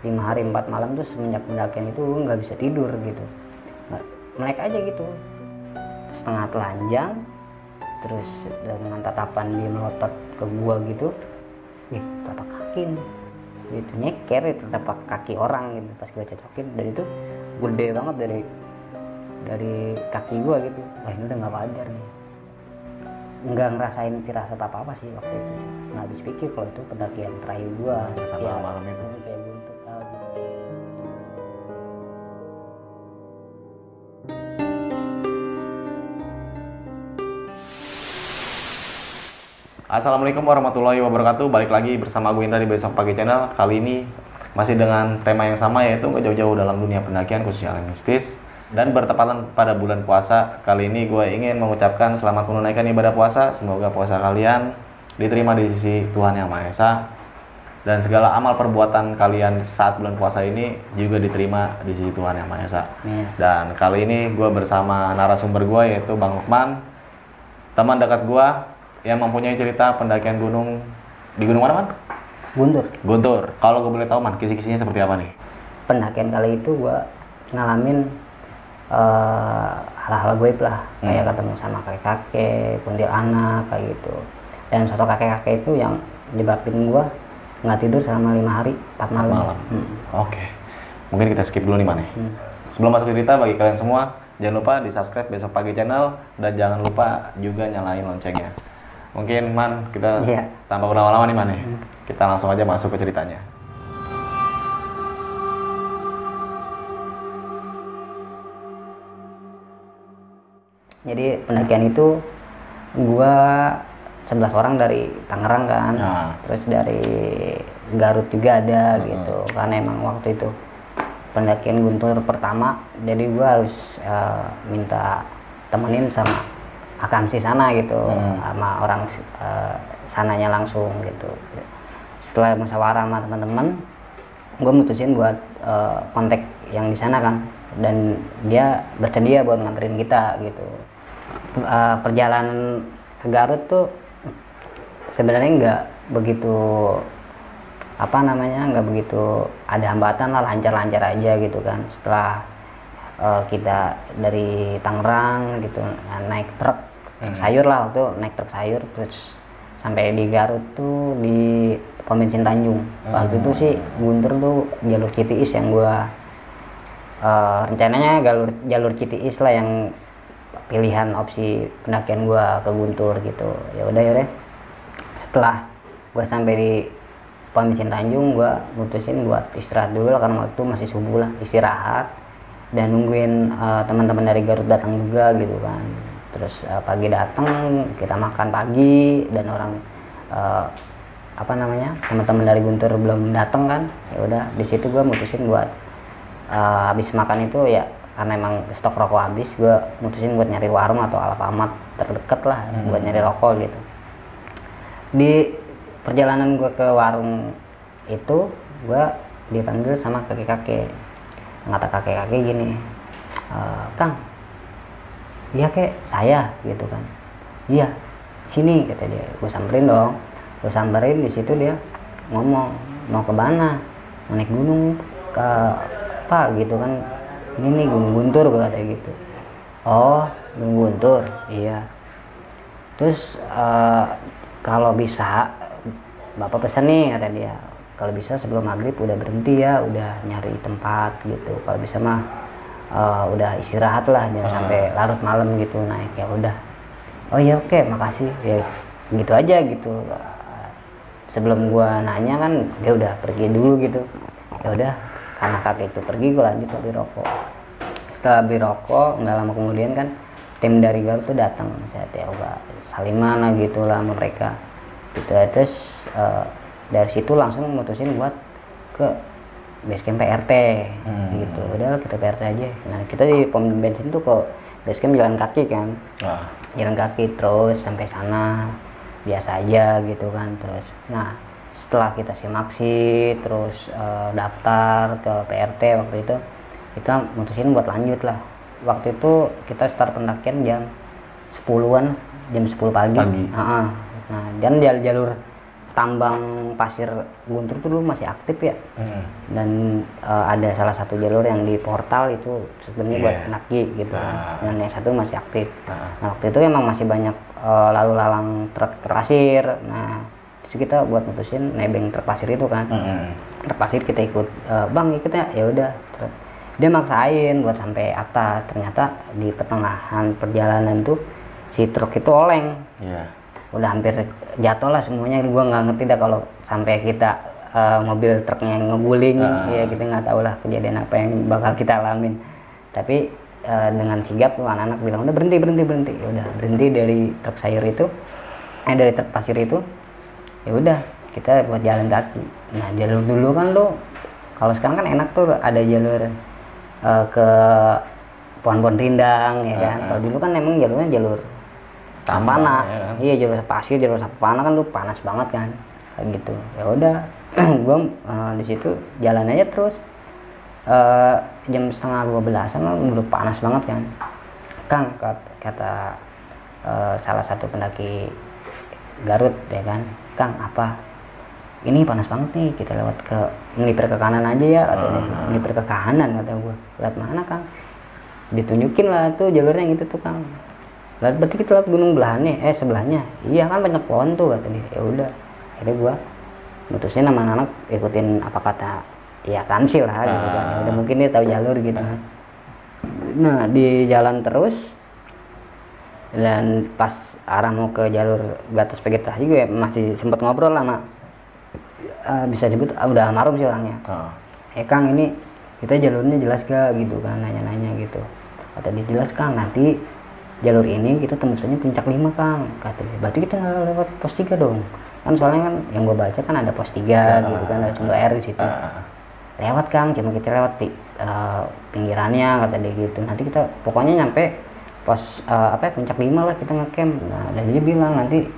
lima hari empat malam tuh semenjak pendakian itu gue nggak bisa tidur gitu. Melek aja gitu. Setengah telanjang terus dengan tatapan dia melotot ke gua gitu wih tapak kaki nih. Gitu nyeker itu tapak kaki orang gitu pas gue cocokin. Dan itu gede banget dari dari kaki gua gitu. Wah ini udah nggak wajar nih. Nggak ngerasain firasat apa apa sih waktu itu. Nggak habis pikir kalau itu pendakian terakhir gua. Sama Ya, malam itu. Assalamualaikum warahmatullahi wabarakatuh. Balik lagi bersama gue Indra di Besok Pagi Channel. Kali ini masih dengan tema yang sama yaitu nggak jauh-jauh dalam dunia pendakian khususnya mistis. Dan bertepatan pada bulan puasa, kali ini gue ingin mengucapkan selamat menunaikan ibadah puasa. Semoga puasa kalian diterima di sisi Tuhan Yang Maha Esa. Dan segala amal perbuatan kalian saat bulan puasa ini juga diterima di sisi Tuhan Yang Maha Esa. Dan kali ini gue bersama narasumber gue yaitu Bang Lukman, teman dekat gue yang mempunyai cerita pendakian gunung di gunung mana man? Guntur Guntur. Kalau gue boleh tahu man, kisi-kisinya seperti apa nih? pendakian kali itu gua ngalamin eh, hal-hal gue lah Hmm. kayak ketemu sama kakek-kakek, kuntilanak kayak gitu dan sosok kakek-kakek itu yang nyebabin gua nggak tidur selama lima hari empat malam, Malam. Hmm. Oke. Mungkin kita skip dulu nih man ya. Hmm. Sebelum masuk ke cerita bagi kalian semua, jangan lupa di subscribe besok pagi channel dan jangan lupa juga nyalain loncengnya. Mungkin man kita Iya. tanpa berlama-lama nih man ya. Kita langsung aja masuk ke ceritanya. jadi pendakian itu gua 11 orang dari Tangerang kan Nah. terus dari Garut juga ada gitu karena emang waktu itu pendakian Guntur pertama jadi gua harus eh, minta temenin sama akamsi sana gitu Hmm. sama orang eh, sananya langsung gitu. Setelah musyawarah sama teman-teman gue mutusin buat eh, kontak yang di sana kan. Dan dia bersedia buat nganterin kita gitu. Eh, perjalanan ke Garut tuh sebenarnya nggak begitu apa namanya nggak begitu ada hambatan lah lancar-lancar aja gitu kan. Setelah kita dari Tangerang gitu naik truk Hmm. sayur lah waktu naik truk sayur terus sampai di Garut tuh di pom bensin Tanjung. Waktu itu sih Guntur tuh jalur Citiis yang gua eh, rencananya jalur jalur Citiis lah yang pilihan opsi pendakian gua ke Guntur gitu. Ya udah ya setelah gua sampai di pom bensin Tanjung gua mutusin buat istirahat dulu lah karena waktu masih subuh lah istirahat. Dan nungguin eh, teman-teman dari Garut datang juga gitu kan terus eh, pagi datang kita makan pagi dan orang eh, apa namanya teman-teman dari Guntur belum datang kan. Ya udah di situ gua mutusin buat eh, habis makan itu ya karena emang stok rokok habis gue mutusin buat nyari warung atau Alfamart terdekat lah buat nyari rokok gitu. Di perjalanan gue ke warung itu gue dipanggil sama kakek-kakek. Kata kakek-kakek gini "E, Kang iya kek. Saya gitu kan. Iya sini kata dia. Gue samperin dong. Gue samperin di situ dia ngomong mau ke mana? Mau naik gunung ke apa? Gitu kan. Ini nih gunung guntur gue kata gitu. Oh gunung guntur? Iya. Terus eh, kalau bisa bapak pesan nih kata dia. Kalau bisa sebelum maghrib udah berhenti ya udah nyari tempat gitu. Kalau bisa mah eh, udah istirahat lah jangan Ah. sampai larut malam gitu naik ya udah. Oh ya oke makasih. Ya gitu aja gitu. Sebelum gua nanya kan dia udah pergi dulu gitu. Ya udah karena kakek itu pergi gua lanjut beli rokok. Setelah beli rokok nggak lama kemudian kan tim dari Garut tuh datang. Saya coba salimana gitu lah sama mereka. Gitu terus eh, dari situ langsung mutusin buat ke basecamp PRT Hmm. gitu. Udah kita PRT aja. Nah kita di pom bensin tuh ke basecamp jalan kaki kan. Nah, jalan kaki terus sampai sana. Biasa aja gitu kan terus. Nah setelah kita simaksi terus eh, daftar ke PRT waktu itu kita mutusin buat lanjut lah. Waktu itu kita start pendakian jam 10-an jam 10 pagi, Pagi. Ah, ah. nah dan jalur jalur tambang pasir Guntur tuh dulu masih aktif ya Hmm. dan eh, ada salah satu jalur yang di portal itu sebenarnya buat Iya. pendaki gitu kan. Ah. dan yang satu masih aktif Nah, nah waktu itu emang masih banyak eh, lalu lalang truk pasir nah terus kita buat mutusin nebeng truk pasir itu kan hmm. truk pasir kita ikut "Eh, bang ikutnya ya udah Terus dia maksain buat sampai atas ternyata di pertengahan perjalanan tuh si truk itu oleng Iya. Udah hampir jatuh lah semuanya. Gua nggak ngerti dah kalau sampai kita eh, mobil truknya ngeguling Ah. ya kita nggak tahu lah kejadian apa yang bakal kita alamin. Tapi eh, dengan sigap tuh anak-anak bilang udah berhenti berhenti berhenti. Ya udah berhenti dari truk sayur itu. Eh dari truk pasir itu. Ya udah kita buat jalan kaki. Nah jalur dulu kan lo kalau sekarang kan enak tuh ada jalur eh, ke pohon-pohon rindang ya kan? Ah. kalau dulu kan emang jalurnya jalur sapana ya kan? iya jalur pasir jalur sapana kan lu panas banget kan? Kayak gitu. Ya udah gua eh, di situ jalan aja terus. Eh, jam setengah dua belasan lah udah panas banget kan. Kang kat- kata eh, salah satu pendaki Garut ya kan? Kang apa? Ini panas banget nih kita lewat ke melipir ke kanan aja ya kata dia. Ah. melipir ke kanan kata gua. Lewat mana kang? Ditunjukin lah tuh jalurnya yang itu tuh kang Lihat berarti kita lihat gunung belahannya eh sebelahnya. Iya kan banyak pohon tuh kata dia. Ya udah akhirnya gua mutusin sama anak ikutin apa kata ya Kamsil lah gitu kan. Ya udah mungkin dia tahu jalur gitu. Kan nah di jalan terus dan pas arah mau ke jalur batas vegetasi gue masih sempat ngobrol lah sama eh, bisa disebut ah, udah almarhum sih orangnya. Ah. eh Kang ini kita jalurnya jelas gak gitu kan nanya-nanya gitu. Kata dia jelas Kang nanti jalur ini kita tembusannya puncak 5 Kang kata dia. Berarti kita nggak lewat pos 3 dong. Kan soalnya kan yang gue baca kan ada pos 3 gitu kan ada sumber air di situ. Ah. lewat Kang cuma kita lewat di eh, pinggirannya kata dia gitu. Nanti kita pokoknya nyampe pos eh, apa ya, puncak 5 lah kita ngecamp. Nah dan dia bilang nanti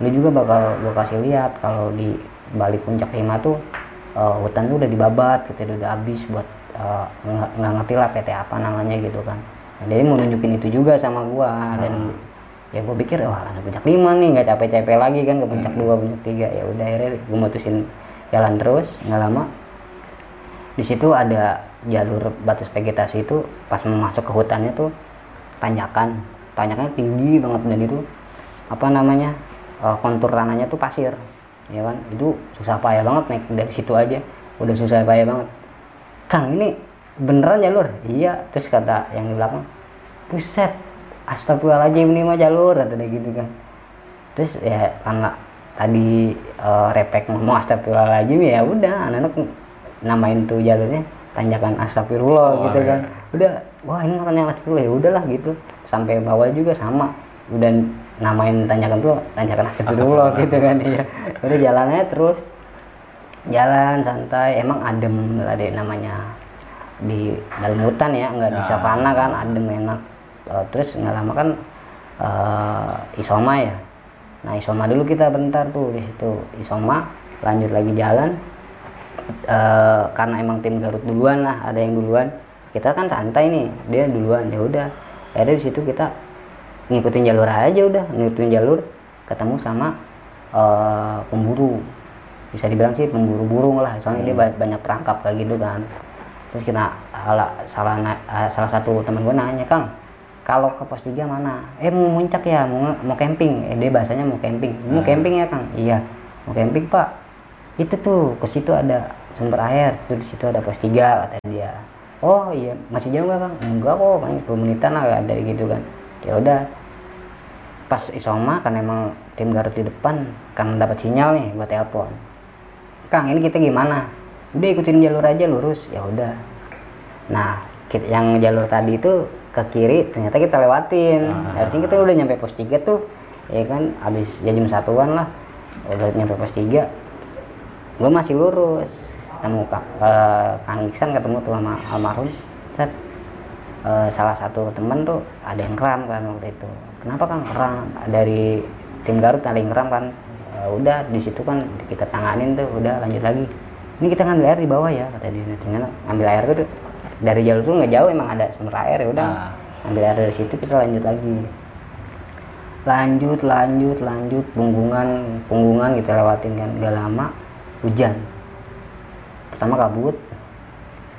lu juga bakal gue kasih lihat kalau di balik puncak 5 tuh eh, hutan tuh udah dibabat gitu udah habis buat nggak nggak ngerti lah PT apa namanya gitu kan nah, dia mau nunjukin itu juga sama gua dan ya gue pikir wah langsung puncak 5 nih nggak capek-capek lagi kan ke puncak 2 puncak 3 ya udah akhirnya gue mutusin jalan terus nggak lama. Di situ ada jalur batas vegetasi itu pas masuk ke hutannya tuh tanjakan. Tanjakan tinggi banget dan itu apa namanya eh, kontur tanahnya tuh pasir ya kan? Itu susah payah banget naik dari situ aja. Udah susah payah banget. Kang ini beneran jalur? Iya terus kata yang di belakang buset astagfirullahaladzim ini mah jalur kata dia gitu kan. Terus ya karena tadi eh, repek ngomong astagfirullahaladzim ya udah anak-anak namain tuh jalurnya tanjakan astagfirullah Oh, gitu iya. kan udah wah ini tanjakan astagfirullah ya udahlah gitu. Sampai bawah juga sama udah namain tanjakan tuh tanjakan astagfirullah Astagfirullah. gitu kan iya. Udah jalannya terus jalan santai emang adem ada namanya di dalam hutan ya nggak di Ya. savana kan adem enak. Eh, terus nggak lama kan eh, isoma ya. Nah isoma dulu kita bentar tuh di situ isoma lanjut lagi jalan. Eh, karena emang tim Garut duluan lah ada yang duluan. Kita kan santai nih dia duluan ya udah. Akhirnya di situ kita ngikutin jalur aja udah ngikutin jalur ketemu sama eh, pemburu. Bisa dibilang sih pemburu burung lah soalnya dia ba- banyak perangkap kayak gitu kan terus kita ala- salah na- eh, salah satu teman gue nanya kang kalau ke pos 3 mana? Eh mau muncak ya mau mau camping. Eh dia bahasanya mau camping. Mau Hmm. camping ya kang? Iya mau camping pak. Itu tuh ke situ ada sumber air. Tuh di situ ada pos 3 kata dia. Oh iya masih jauh nggak kang? Enggak kok paling 10 menitan lah ada gitu kan. Ya udah. Pas isoma kan emang tim Garut di depan kan dapat sinyal nih gua telepon. Kang ini kita gimana udah ikutin jalur aja lurus. Ya udah. Nah kita, yang jalur tadi itu ke kiri ternyata kita lewatin. Ah. harusnya kita udah nyampe pos 3 tuh ya kan? Habis ya jam satuan lah. Udah nyampe pos 3 gue masih lurus. Ketemu kak eh, Kang Iksan ketemu tuh sama almarhum. Set. Eh, salah satu temen tuh ada yang kram kan waktu itu. Kenapa kang? Kram. Dari tim Garut ada yang kram kan. "Ya udah di situ kan kita tanganin tuh. Udah lanjut lagi ini kita ngambil air di bawah ya kata dia. Ternyata ngambil air tuh dari jalur tuh nggak jauh emang ada sumber air ya udah. Ah. ambil air dari situ kita lanjut lagi. Lanjut lanjut lanjut punggungan punggungan kita lewatin kan gak lama hujan. Pertama kabut.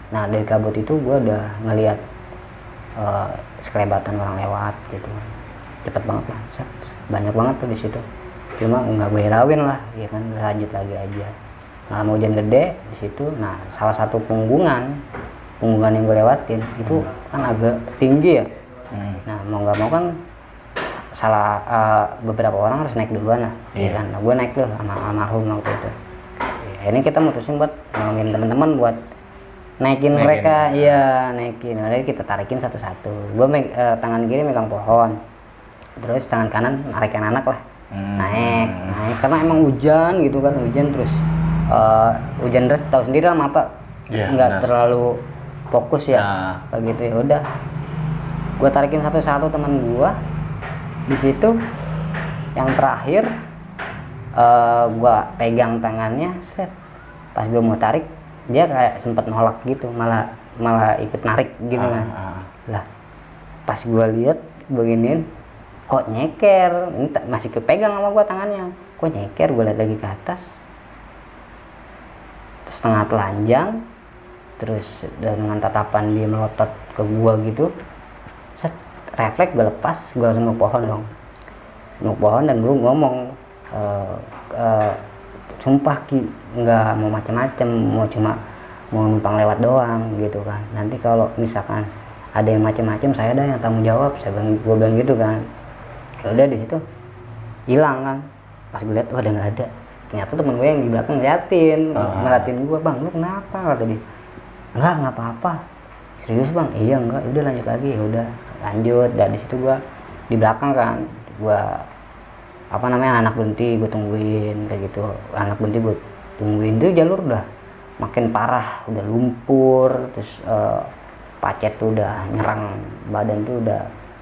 Nah dari kabut itu gue udah ngelihat uh, sekelebatan orang lewat gitu kan. Cepet banget lah banyak banget tuh di situ. Cuma nggak gue lah ya kan lanjut lagi aja nah mau hujan gede di situ. Nah salah satu punggungan punggungan yang gue lewatin itu kan agak tinggi ya. Hmm. nah mau nggak mau kan salah uh, beberapa orang harus naik duluan lah ya Iya. kan? Nah, gue naik tuh sama almarhum waktu itu. Ya, ini kita mutusin buat nolongin teman-teman buat naikin, Naikin. mereka. Iya naikin. Nah, jadi kita tarikin satu-satu. Gue eh, tangan kiri megang pohon. Terus tangan kanan narikin anak lah. Hmm. naik naik. Karena emang hujan gitu kan hujan terus eh, hujan deras tahu sendiri lah mata. Iya, nggak benar. terlalu fokus ya. Nah. kayak gitu ya udah. Gue tarikin satu-satu teman gue di situ yang terakhir eh gue pegang tangannya set. Pas gue mau tarik dia kayak sempet nolak gitu malah malah ikut narik gitu kan. Ah, ah. lah pas gue lihat beginiin kok nyeker? Ini masih kepegang sama gue tangannya. Kok nyeker? Gue lihat lagi ke atas setengah telanjang terus dengan tatapan dia melotot ke gua gitu set refleks gue lepas gue langsung pohon dong. Mau pohon dan gue ngomong eh, eh, sumpah ki nggak mau macam-macam mau cuma mau numpang lewat doang gitu kan. Nanti kalau misalkan ada yang macam-macam saya ada yang tanggung jawab saya bilang gue bilang gitu kan. Ya udah di situ hilang kan. Pas gue lihat wah udah nggak ada ternyata temen gue yang di belakang ngeliatin Ah. ngeliatin gue bang lu kenapa? kata dia. Enggak nggak apa-apa. Serius bang? Iya enggak udah lanjut lagi. Ya udah lanjut. Dan di situ gue di belakang kan gue apa namanya anak berhenti gue tungguin kayak gitu. Anak berhenti gue tungguin itu jalur udah makin parah udah lumpur terus eh, pacet tuh udah nyerang badan tuh udah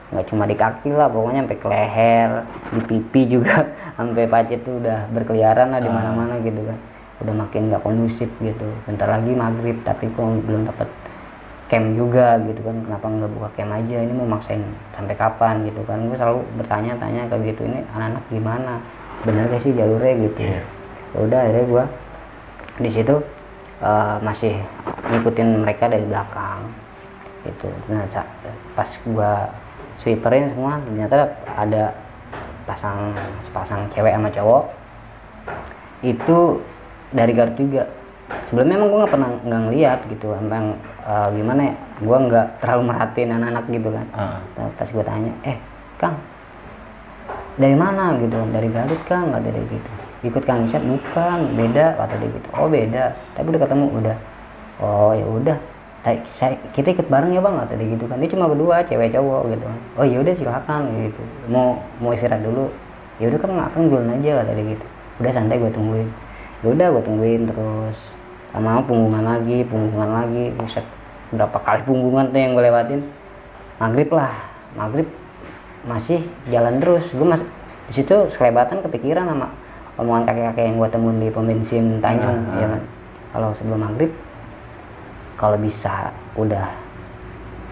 nggak cuma di kaki lah pokoknya sampai ke leher di pipi juga. Sampai pacet tuh udah berkeliaran lah di Ah. mana-mana gitu kan. Udah makin nggak kondusif gitu. Bentar lagi maghrib tapi kok belum dapat camp juga gitu kan. Kenapa nggak buka camp aja? Ini mau maksain sampai kapan gitu kan. Gue selalu bertanya-tanya kayak gitu ini anak-anak gimana? Bener gak sih jalurnya? gitu. Iya. Ya udah akhirnya gue di situ eh, masih ngikutin mereka dari belakang gitu. Nah pas gue sweeperin semua. Ternyata ada pasang sepasang cewek sama cowok. Itu dari Garut juga. Sebelumnya emang gue nggak pernah nggak ngeliat gitu. Emang eh, gimana ya? Gue nggak terlalu merhatiin anak-anak gitu kan. Nah, pas gue tanya eh kang dari mana gitu? Dari Garut kang? Nggak dari gitu. Ikut kang Isyad? Bukan beda kata dia gitu. Oh beda. Tapi udah ketemu udah. Oh ya udah saya kita ikut bareng ya bang kata dia gitu kan. Dia cuma berdua cewek cowok gitu. Kan oh ya udah silakan gitu. Mau mau istirahat dulu. Ya udah kan akan duluan aja kata dia gitu. Udah santai gue tungguin. Ya udah gue tungguin terus. Lama punggungan lagi punggungan lagi. Buset berapa kali punggungan tuh yang gue lewatin. Maghrib lah. Maghrib masih jalan terus. Gue mas di situ sekelebatan kepikiran sama omongan kakek-kakek yang gue temuin di pom bensin Tanjung Ah, ya ah. kan. Kalau sebelum maghrib kalau bisa udah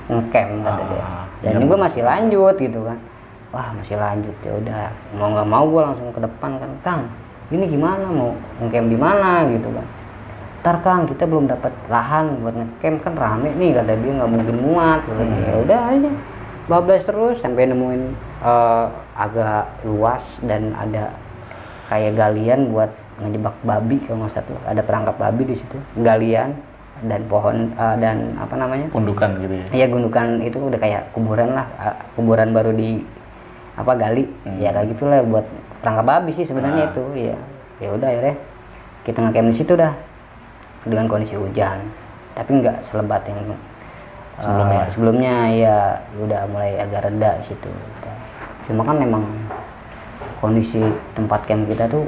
ngecamp kata dia. Ah, dan iya, ini gue bener. masih lanjut gitu kan. Wah masih lanjut ya udah. Mau nggak mau gue langsung ke depan kan kang ini gimana? Mau ngecamp di mana? Gitu kan. Ntar kang kita belum dapat lahan buat ngecamp. Kan rame nih kata dia nggak mungkin muat kata dia. Hmm. ya udah aja. Bablas terus sampai nemuin eh, agak luas dan ada kayak galian buat ngejebak babi kalau nggak salah tuh. ada perangkap babi di situ galian dan pohon eh, dan apa namanya Pundukan gitu ya. Iya gundukan itu udah kayak kuburan lah, eh, kuburan baru di apa gali, Hmm. ya kayak gitulah buat perangkap babi sih sebenarnya Ah. itu, ya. Ya udah akhirnya kita ngecamp di situ dah dengan kondisi hujan, tapi nggak selebat yang eh, Sebelumnya. sebelumnya ya udah mulai agak reda di situ. Cuma kan memang kondisi tempat camp kita tuh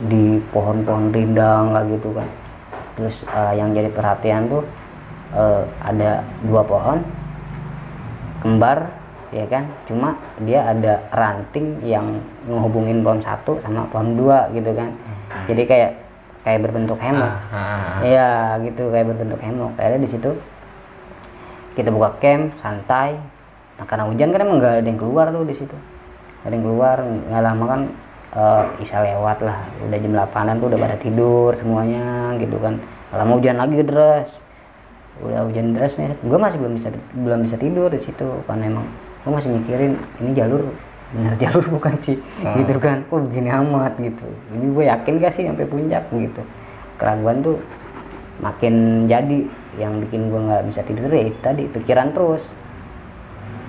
di pohon-pohon rindang kayak gitu kan terus eh, yang jadi perhatian tuh eh, ada dua pohon kembar ya kan cuma dia ada ranting yang menghubungin pohon satu sama pohon dua gitu kan jadi kayak kayak berbentuk hemok Ah, ah, ah. Iya gitu kayak berbentuk hemok. Akhirnya di situ kita buka camp santai. Nah karena hujan kan emang nggak ada yang keluar tuh di situ. ada yang keluar nggak lama kan uh, isya lewat lah. Udah jam 8 tuh udah pada tidur semuanya gitu kan. Nggak lama hujan lagi deras udah hujan deras nih. Gue masih belum bisa belum bisa tidur di situ. Karena emang gue masih mikirin ini jalur benar jalur bukan sih? Hmm. gitu kan. Kok begini amat gitu. Ini gue yakin gak sih sampai puncak gitu. Keraguan tuh makin jadi. Yang bikin gue nggak bisa tidur ya tadi pikiran terus.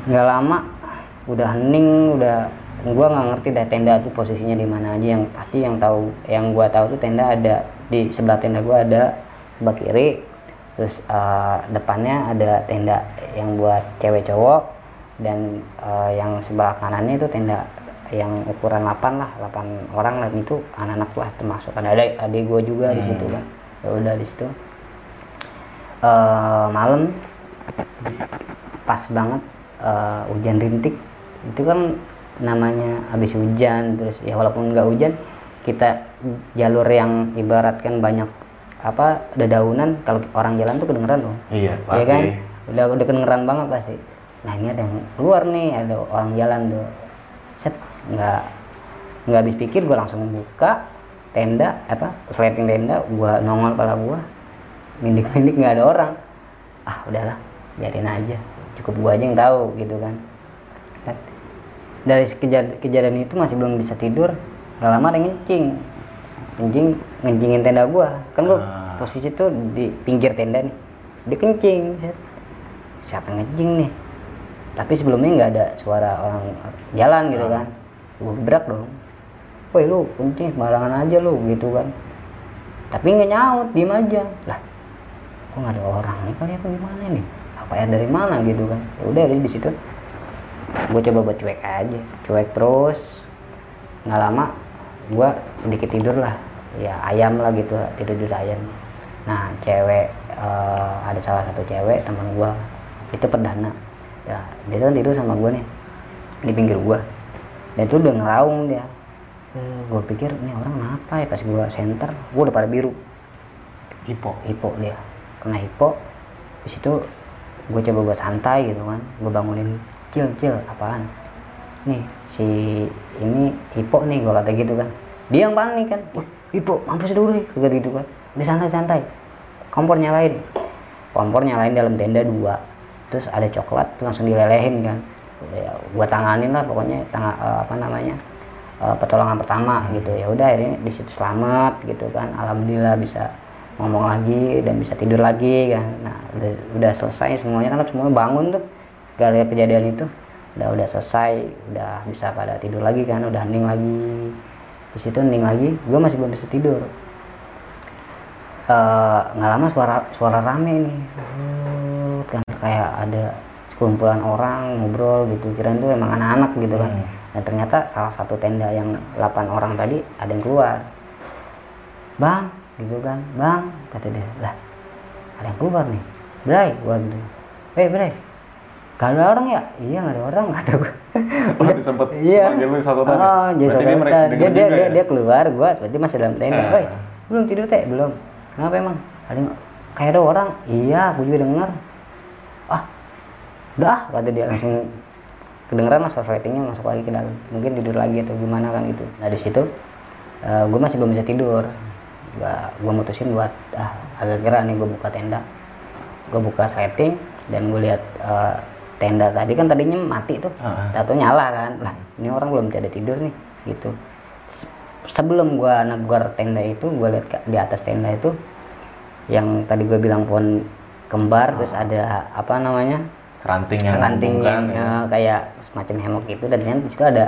Nggak lama udah hening udah gua nggak ngerti dah tenda tuh posisinya di mana aja. Yang pasti yang tahu yang gua tahu tuh tenda ada. Di sebelah tenda gua ada sebelah kiri. Terus eh, depannya ada tenda yang buat cewek cowok. Dan eh, yang sebelah kanannya itu tenda yang ukuran 8 lah 8 orang lah. Itu anak-anak lah termasuk ada adik adik gua juga di situ kan. Ya udah di situ. Eh malam pas banget eh, hujan rintik. Itu kan namanya habis hujan terus ya walaupun nggak hujan kita jalur yang ibaratkan banyak apa dedaunan kalau orang jalan tuh kedengeran loh. Iya, ya pasti. kan? Udah udah kedengeran banget pasti. Nah ini ada yang keluar nih ada orang jalan tuh. Set nggak nggak habis pikir gue langsung buka tenda apa sleting tenda gue nongol pala gue mindik mindik nggak ada orang. Ah udahlah biarin aja. Cukup gue aja yang tahu gitu kan dari kejadian, kejadian itu masih belum bisa tidur. Nggak lama ada yang ngencing. Ngencing ngencingin tenda gua. Kan gua Ah. posisi tuh di pinggir tenda nih. Dia kencing. Siapa yang ngencing nih? Tapi sebelumnya nggak ada suara orang jalan gitu Ah. kan. Gua gebrak dong. Woi lu kencing sembarangan aja lu gitu kan. Tapi nggak nyaut diem aja. Lah kok nggak ada orang nih kali apa gimana nih? Apa air dari mana gitu kan? Ya udah di di situ gue coba buat cuek aja cuek terus. Nggak lama gue sedikit tidur lah. Ya ayam lah gitu tidur tidur ayam. Nah cewek eh, ada salah satu cewek teman gue itu perdana. Ya dia tuh tidur sama gue nih di pinggir gue dan itu udah ngeraung dia. Gue pikir ini orang kenapa ya pas gue center? Gue udah pada biru. Hipo. hipo dia. Kena hipo. Di situ gue coba buat santai gitu kan. Gue bangunin cil cil apaan? Nih si ini hipo nih gue kata gitu kan. Dia yang panik kan. Wah hipo mampus dulu nih gue gitu kan. Udah santai santai kompor nyalain. Kompor nyalain dalam tenda dua. Terus ada coklat langsung dilelehin kan. Ya, gue tanganin lah pokoknya tang apa namanya eh, pertolongan pertama gitu. Ya udah akhirnya di situ selamat gitu kan. Alhamdulillah bisa ngomong lagi dan bisa tidur lagi kan. Nah udah, udah selesai semuanya kan semuanya bangun tuh gara kejadian itu udah udah selesai udah bisa pada tidur lagi kan udah hening lagi. Di situ hening lagi gue masih belum bisa tidur. Eh, nggak lama suara suara rame nih. Rut, kan kayak ada sekumpulan orang ngobrol gitu. Kirain tuh emang anak-anak gitu kan. Hmm. dan ternyata salah satu tenda yang 8 orang tadi ada yang keluar. Bang gitu kan. Bang kata dia lah ada yang keluar nih. Bray gua gitu. Eh Bray gak ada orang ya? Iya gak ada orang kata gua. Oh, disempet iya. manggil lu satu tadi? oh jadi dia satu tadi. dia dia, dia, ya? dia keluar gua berarti masih dalam tenda. Woi, belum tidur teh? Belum. Kenapa emang? Ada kayak ada orang. Iya aku juga denger. Ah udah ah, kata dia langsung kedengeran lah suara ratingnya masuk lagi ke dalam. Mungkin tidur lagi atau gimana kan gitu. Nah di situ gue masih belum bisa tidur. Gue mutusin buat ah agak kira nih gue buka tenda. Gue buka setting dan gue lihat eh, tenda tadi kan tadinya mati tuh. Ah. tato nyala kan. Lah ini orang belum pada tidur nih gitu. Se- sebelum gue negor tenda itu gue lihat di atas tenda itu yang tadi gue bilang pohon kembar terus ada apa namanya? Ranting yang ranting yang ya. kayak semacam hemok itu dan ternyata di situ ada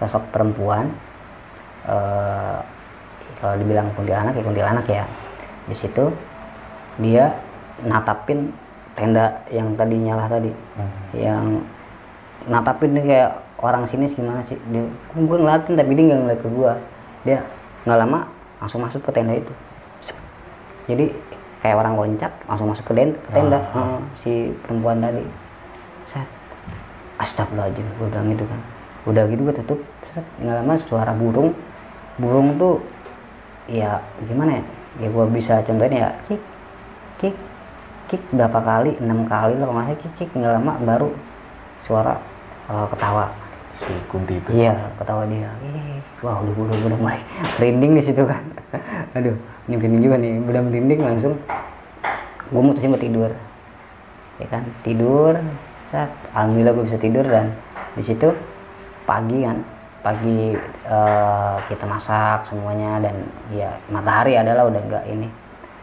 sosok perempuan eh kalau dibilang kuntilanak ya kuntilanak ya. Di situ dia natapin tenda yang tadi nyala tadi. Hmm. yang natapin nih kayak orang sini gimana sih? Dia gue ngeliatin tapi dia nggak ngeliat ke gue dia nggak lama langsung masuk ke tenda itu. Jadi kayak orang loncat langsung masuk ke, den- ke tenda. Ah. Heeh, si perempuan tadi. Set. Astagfirullahaladzim gue bilang gitu kan. Udah gitu gue tutup. Set. Nggak lama suara burung burung tuh ya gimana ya? Ya gue bisa contohin ya kik kik kik berapa kali? Enam kali lah salah kik kik nggak lama baru suara eh, ketawa. Si Kunti itu? Iya ketawa dia. Ih, wah udah udah udah mulai merinding di situ kan. Aduh ini merinding juga nih. Udah merinding langsung. Gue mutusin buat tidur. Ya kan? Tidur saat alhamdulillah gue bisa tidur dan di situ pagi kan. Pagi eh, kita masak semuanya dan ya matahari adalah udah enggak ini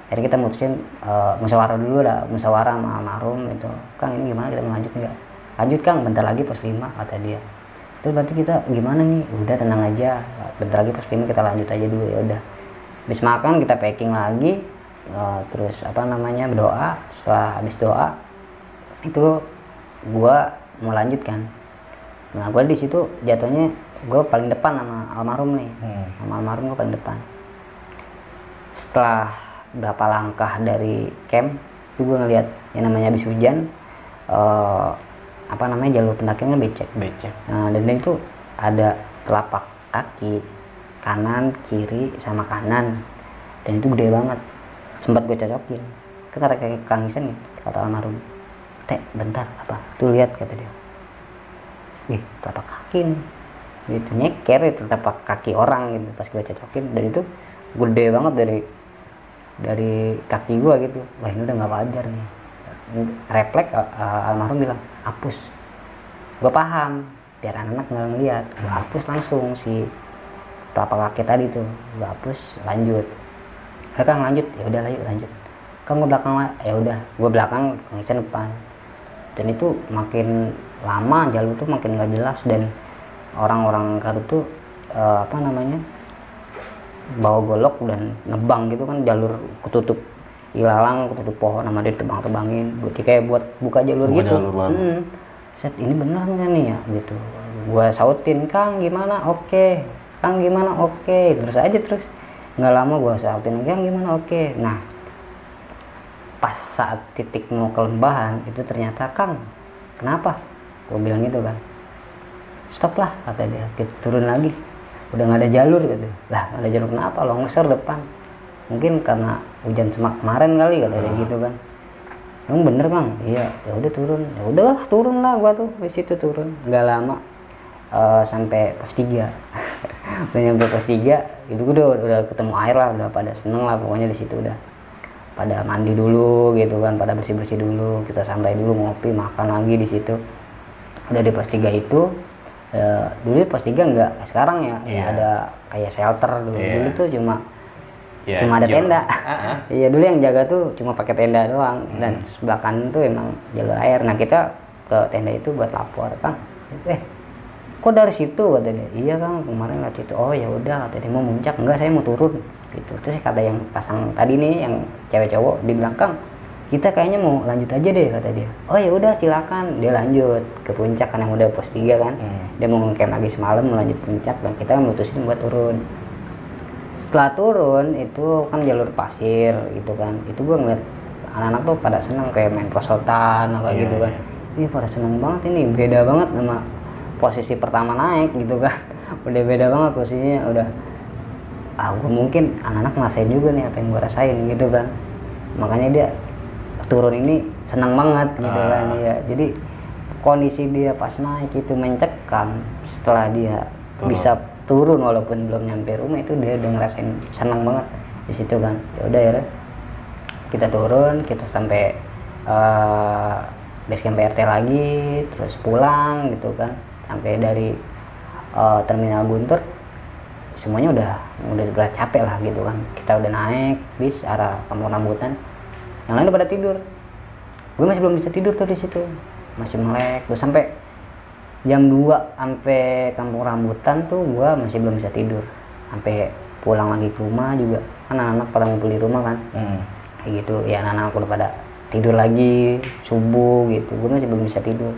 jadi kita mutusin eh, musyawarah dulu lah musyawarah sama almarhum itu. Kang ini gimana kita lanjut nggak? Lanjut kang bentar lagi pos 5 kata dia. Terus berarti kita gimana nih? Udah tenang aja bentar lagi pos 5 kita lanjut aja dulu ya udah. Habis makan kita packing lagi eh, terus apa namanya berdoa. Setelah habis doa itu gua mau lanjut kan. Nah gua di situ jatuhnya gue paling depan sama almarhum nih. Hmm. sama almarhum gue paling depan. Setelah berapa langkah dari camp itu gue ngeliat yang namanya habis hujan eh, apa namanya jalur pendakiannya becek becek Nah, dan itu ada telapak kaki kanan, kiri, sama kanan. Dan itu gede banget. Sempat gue cocokin. Ke kata kayak Kang Isen gitu, kata almarhum. Teh, bentar, apa? Tuh lihat, kata dia. Ih, telapak kaki nih. Gitu, nyeker itu telapak kaki orang gitu. Pas gue cocokin, dan itu gede banget dari dari kaki gue gitu. Wah, ini udah nggak wajar nih. Refleks, uh, uh, almarhum bilang, hapus. Gue paham biar anak-anak nggak ngeliat. Gue hapus langsung si telapak kaki tadi tuh. Gue hapus lanjut. Kang lanjut. Ya udah lah yuk lanjut. Kang gue belakang lah ya udah gue belakang Kang depan. Dan itu makin lama jalur tuh makin nggak jelas. Dan orang-orang Garut tuh eh, apa namanya bawa golok dan nebang gitu kan jalur ketutup ilalang ketutup pohon sama dia tebang-tebangin buat kayak buat buka jalur Buka gitu. jalur. Hmm. Set, ini bener nggak nih ya? Gitu. Gua sautin Kang gimana? Oke. Kang gimana? Oke. Terus aja terus. Nggak lama gua sautin Kang gimana? Oke. Nah pas saat titik mau ke lembahan itu ternyata Kang kenapa? Gua bilang gitu kan. Stop lah kata dia. Kita turun lagi udah nggak ada jalur gitu lah nggak ada jalur kenapa? Longsor depan. Mungkin karena hujan semak kemarin kali kata dia gitu kan. Emang bener bang? Iya ya udah turun. Ya udahlah turun lah gua tuh di situ turun. Nggak lama eh, sampai pos 3 udah nyampe pos 3 itu gua udah udah ketemu air lah udah pada seneng lah pokoknya di situ udah. Pada mandi dulu gitu kan pada bersih bersih dulu kita santai dulu ngopi makan lagi di situ. Udah di pos 3 itu eh, dulu pos 3 enggak sekarang ya Iya. ada kayak shelter dulu. Iya. dulu tuh cuma Ya, cuma ada iya. tenda. Ah, ah. iya dulu yang jaga tuh cuma pakai tenda doang. Dan sebelah kanan tuh emang jalur air. Nah kita ke tenda itu buat lapor kan eh kok dari situ? kata dia. Iya kang kemarin lewat situ. Oh ya udah kata dia. Mau muncak? Enggak saya mau turun gitu. Terus kata yang pasang tadi nih yang cewek cowok di belakang kita kayaknya mau lanjut aja deh kata dia. Oh ya udah silakan. Dia lanjut ke puncak kan yang udah pos 3 kan. Hmm. dia mau ngecamp lagi semalam mau lanjut puncak. Dan kita mutusin buat turun. Setelah turun itu kan jalur pasir gitu kan. Itu gue ngeliat anak-anak tuh pada seneng kayak main prosotan apa Iya, gitu kan. iya. ini pada seneng banget ini. Beda banget sama posisi pertama naik gitu kan. Udah beda banget posisinya udah. Ah gue mungkin anak-anak ngerasain juga nih apa yang gue rasain gitu kan. Makanya dia turun ini senang banget gitu Ah. kan ya jadi kondisi dia pas naik itu mencekam setelah dia Turun. bisa turun walaupun belum nyampe rumah itu dia udah ngerasain senang banget di situ kan. Ya udah ya kita turun kita sampai eh base camp PRT lagi terus pulang gitu kan. Sampai dari eh, terminal Guntur semuanya udah udah berat capek lah gitu kan. Kita udah naik bis arah kampung rambutan yang lain udah pada tidur. Gue masih belum bisa tidur tuh di situ. Masih melek. Gue sampai jam 2 sampai kampung rambutan tuh gue masih belum bisa tidur. Sampai pulang lagi ke rumah juga. Kan anak-anak pada ngumpul di rumah kan. Hmm. kayak gitu. Ya anak-anak udah pada tidur lagi. Subuh gitu. Gue masih belum bisa tidur.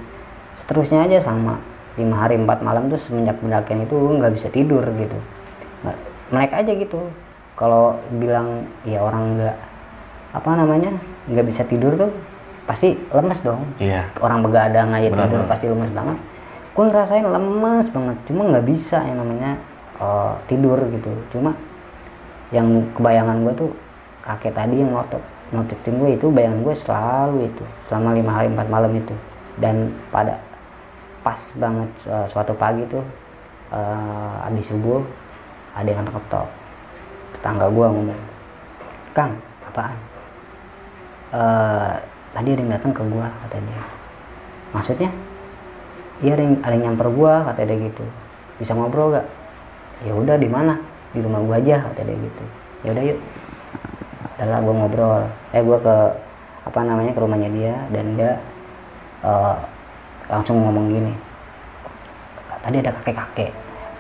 Seterusnya aja sama lima hari empat malam tuh semenjak pendakian itu gue nggak bisa tidur gitu. Melek aja gitu. Kalau bilang ya orang nggak apa namanya nggak bisa tidur tuh pasti lemes dong. Iya. orang begadang aja Benar, tidur pasti lemes banget. Gue ngerasain lemes banget cuma nggak bisa yang namanya eh, tidur gitu. Cuma yang kebayangan gue tuh kakek tadi yang ngotot ngototin gue itu bayangan gue selalu itu selama lima hari empat malam itu. Dan pada pas banget uh, suatu pagi tuh uh, habis subuh ada yang ketok tetangga gua ngomong kang apaan uh, tadi ada yang datang ke gua kata dia maksudnya? Iya ada yang, ada yang nyamper gua kata dia gitu. Bisa ngobrol gak ya udah di mana? Di rumah gua aja kata dia gitu. Ya udah yuk. Adalah gua ngobrol. Eh gua ke apa namanya ke rumahnya dia dan dia uh, langsung ngomong gini. Tadi ada kakek-kakek.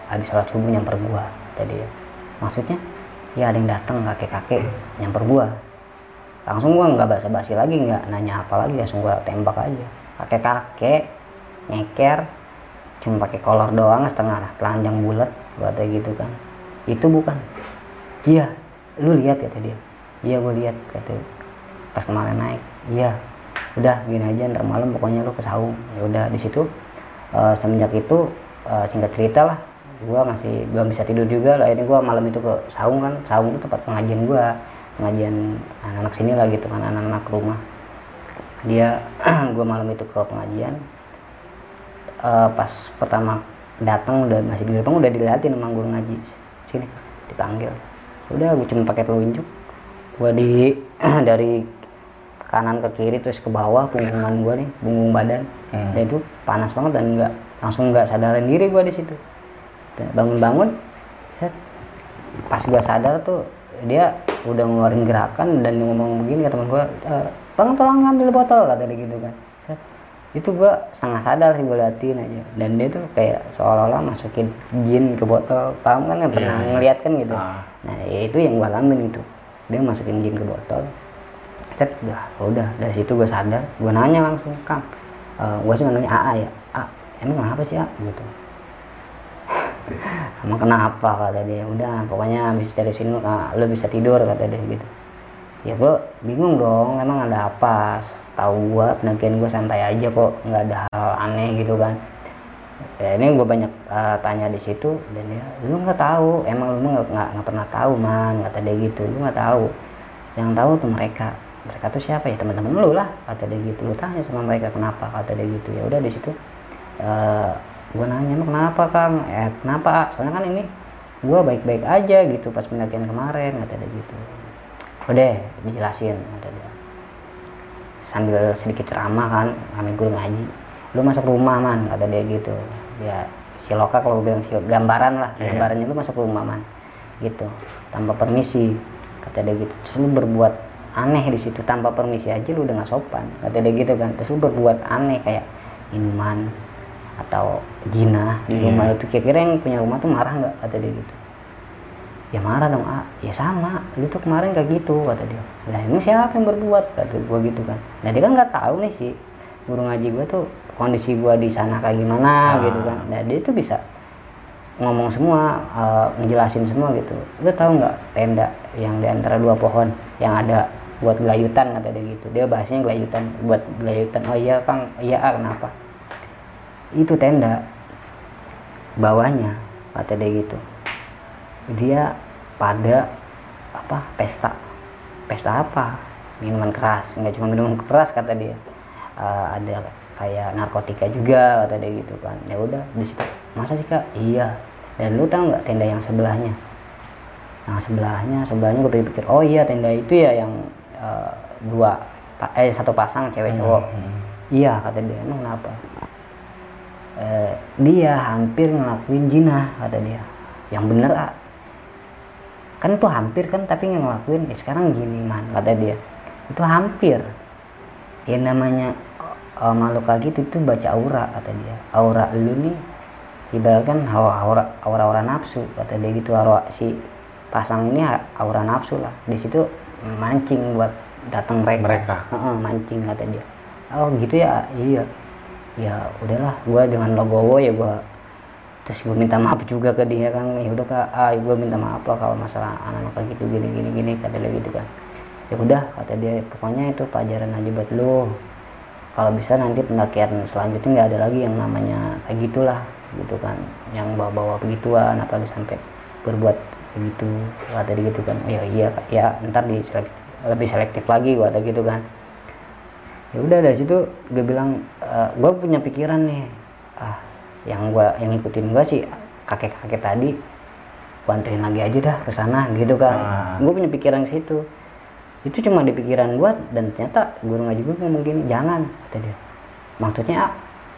Habis sholat subuh nyamper gua tadi ya maksudnya? Ya ada yang datang kakek-kakek nyamper gua langsung gua nggak basa-basi lagi nggak nanya apa lagi langsung gua tembak aja. Kakek-kakek nyeker cuma pakai kolor doang setengah telanjang bulat kata gitu kan. Itu bukan. Iya lu lihat kata dia. Iya gue lihat kata pas kemarin naik iya. Udah gini aja ntar malam pokoknya lu ke saung. Ya udah di situ uh, semenjak itu uh, singkat cerita lah gue masih belum bisa tidur juga. Lah ini gue malam itu ke saung kan. Saung itu tempat pengajian gue pengajian anak-anak sini lah gitu kan anak-anak rumah. Dia gue malam itu ke pengajian uh, pas pertama datang udah masih di depan udah dilihatin sama guru ngaji sini dipanggil. Udah gue cuma pakai telunjuk. Gue di dari kanan ke kiri terus ke bawah punggungan gue nih punggung badan. Hmm. dan itu panas banget dan nggak langsung nggak sadarin diri gue di situ. Bangun-bangun pas gue sadar tuh dia udah ngeluarin gerakan dan ngomong begini ke teman gue e, bang tolong ngambil botol kata dia gitu kan Set. itu gue setengah sadar sih gue liatin aja dan dia tuh kayak seolah-olah masukin jin ke botol paham kan nggak pernah yeah. Iya. ngeliat kan gitu ah. nah ya itu yang gue alamin itu dia masukin jin ke botol set udah udah dari situ gue sadar gue nanya langsung kang uh, gue sih nanya AA ya A emang kenapa sih A gitu emang kenapa kata dia. Udah pokoknya habis dari sini ah, lo bisa tidur kata dia gitu. Ya gue bingung dong emang ada apa? Tahu gue pendakian gue santai aja kok nggak ada hal aneh gitu kan. Ya ini gue banyak uh, tanya di situ dan dia lu nggak tahu emang lu nggak nggak pernah tahu man kata dia gitu. Lu nggak tahu. Yang tahu tuh mereka. Mereka tuh siapa ya? Teman-teman lu lah kata dia gitu. Lu tanya sama mereka kenapa kata dia gitu. Ya udah di situ uh, gue nanya emang kenapa kang? Eh kenapa? Soalnya kan ini gue baik-baik aja gitu pas pendakian kemarin kata dia gitu. Udah dijelasin kata dia. Sambil sedikit ceramah kan kami guru ngaji. Lu masuk rumah man kata dia gitu. Ya si loka kalau bilang si gambaran lah yeah. gambarannya lu masuk rumah man gitu. Tanpa permisi kata dia gitu. Terus lu berbuat aneh di situ tanpa permisi aja lu udah nggak sopan kata dia gitu kan. Terus lu berbuat aneh kayak minuman atau jina di yeah. rumah itu kira-kira yang punya rumah tuh marah nggak? Kata dia gitu. Ya marah dong ah ya sama lu tuh kemarin kayak gitu kata dia. Lah ini siapa yang berbuat? Kata gua gitu kan. Nah dia kan nggak tahu nih sih guru ngaji gua tuh kondisi gua di sana kayak gimana ah. gitu kan. Nah dia tuh bisa ngomong semua uh, ngejelasin semua gitu. Lu tahu nggak tenda yang di antara dua pohon yang ada buat gelayutan kata dia gitu. Dia bahasnya gelayutan buat gelayutan. Oh iya kang. Iya ah, kenapa itu tenda. Bawahnya kata dia gitu. Dia pada apa pesta. Pesta apa? Minuman keras. Nggak cuma minuman keras kata dia. Uh, ada kayak narkotika juga kata dia gitu kan. Ya udah di situ. Masa sih kak? Iya. Dan lu tahu nggak tenda yang sebelahnya? Nah sebelahnya sebelahnya gue pikir oh iya tenda itu ya yang uh, dua eh satu pasang cewek hmm, cowok. hmm. iya kata dia. Emang kenapa eh, dia hampir ngelakuin jinah kata dia. Yang bener ah kan itu hampir kan tapi nggak ngelakuin. Ya sekarang gini man kata dia. Itu hampir. Ya namanya uh, makhluk kayak gitu itu baca aura kata dia. Aura lu nih ibaratkan aura aura aura, aura nafsu kata dia gitu. Aura si pasang ini aura nafsu lah. Di situ mancing buat datang mereka, mereka. Uh -uh, mancing kata dia. Oh gitu ya iya ya udahlah gue dengan logowo ya gue terus gue minta maaf juga ke dia kan. Ya udah kak. Ah gue minta maaf lah kalau masalah anak-anak kayak gitu gini gini gini kata dia gitu kan. Ya udah kata dia pokoknya itu pelajaran aja buat lo kalau bisa nanti pendakian selanjutnya nggak ada lagi yang namanya kayak gitulah gitu kan. Yang bawa-bawa begituan apalagi sampai berbuat begitu kata dia gitu kan. Ya iya ya ntar di lebih selektif lagi kata gitu kan ya udah dari situ gue bilang e, gue punya pikiran nih. Ah yang gua yang ngikutin gua sih kakek kakek tadi anterin lagi aja dah ke sana gitu kan. Ah. gua punya pikiran ke situ. Itu cuma di pikiran gua dan ternyata guru ngaji gua ngomong gini jangan kata dia. Maksudnya ah,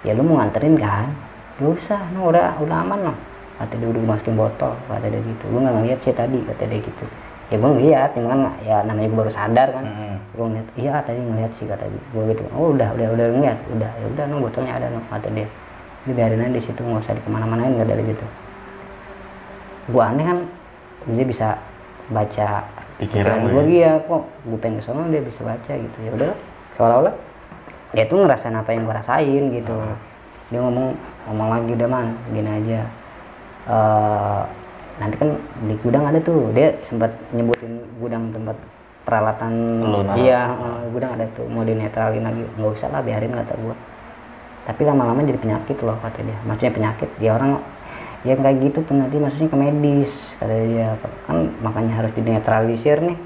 ya lu mau nganterin kan? Gak usah no, udah udah aman no kata dia udah masukin botol kata dia gitu. Gua nggak ngeliat sih tadi kata dia gitu ya gua ngeliat cuman ya namanya gua baru sadar kan. Mm-mm. gue ngeliat iya tadi ngeliat sih kata gue gitu oh udah udah udah ngeliat udah ya udah no botolnya ada no kata dia. Ini biarin aja di situ nggak usah di ke mana-manain nggak dari gitu. Gue aneh kan dia bisa baca Pikiran gue ya? dia kok gue pengen ke sono dia bisa baca gitu. Ya udah seolah-olah dia tuh ngerasain apa yang gue rasain gitu. Dia ngomong ngomong lagi udah man gini aja. Eh, nanti kan di gudang ada tuh. Dia sempat nyebutin gudang tempat peralatan. Lu naruh. iya gudang ada tuh. Mau dinetralin lagi. Nggak usah lah biarin kata gua tapi lama-lama jadi penyakit loh kata dia. Maksudnya penyakit. Ya orang ya kayak gitu nanti maksudnya ke medis kata dia. Kan makanya harus dinetralisir nih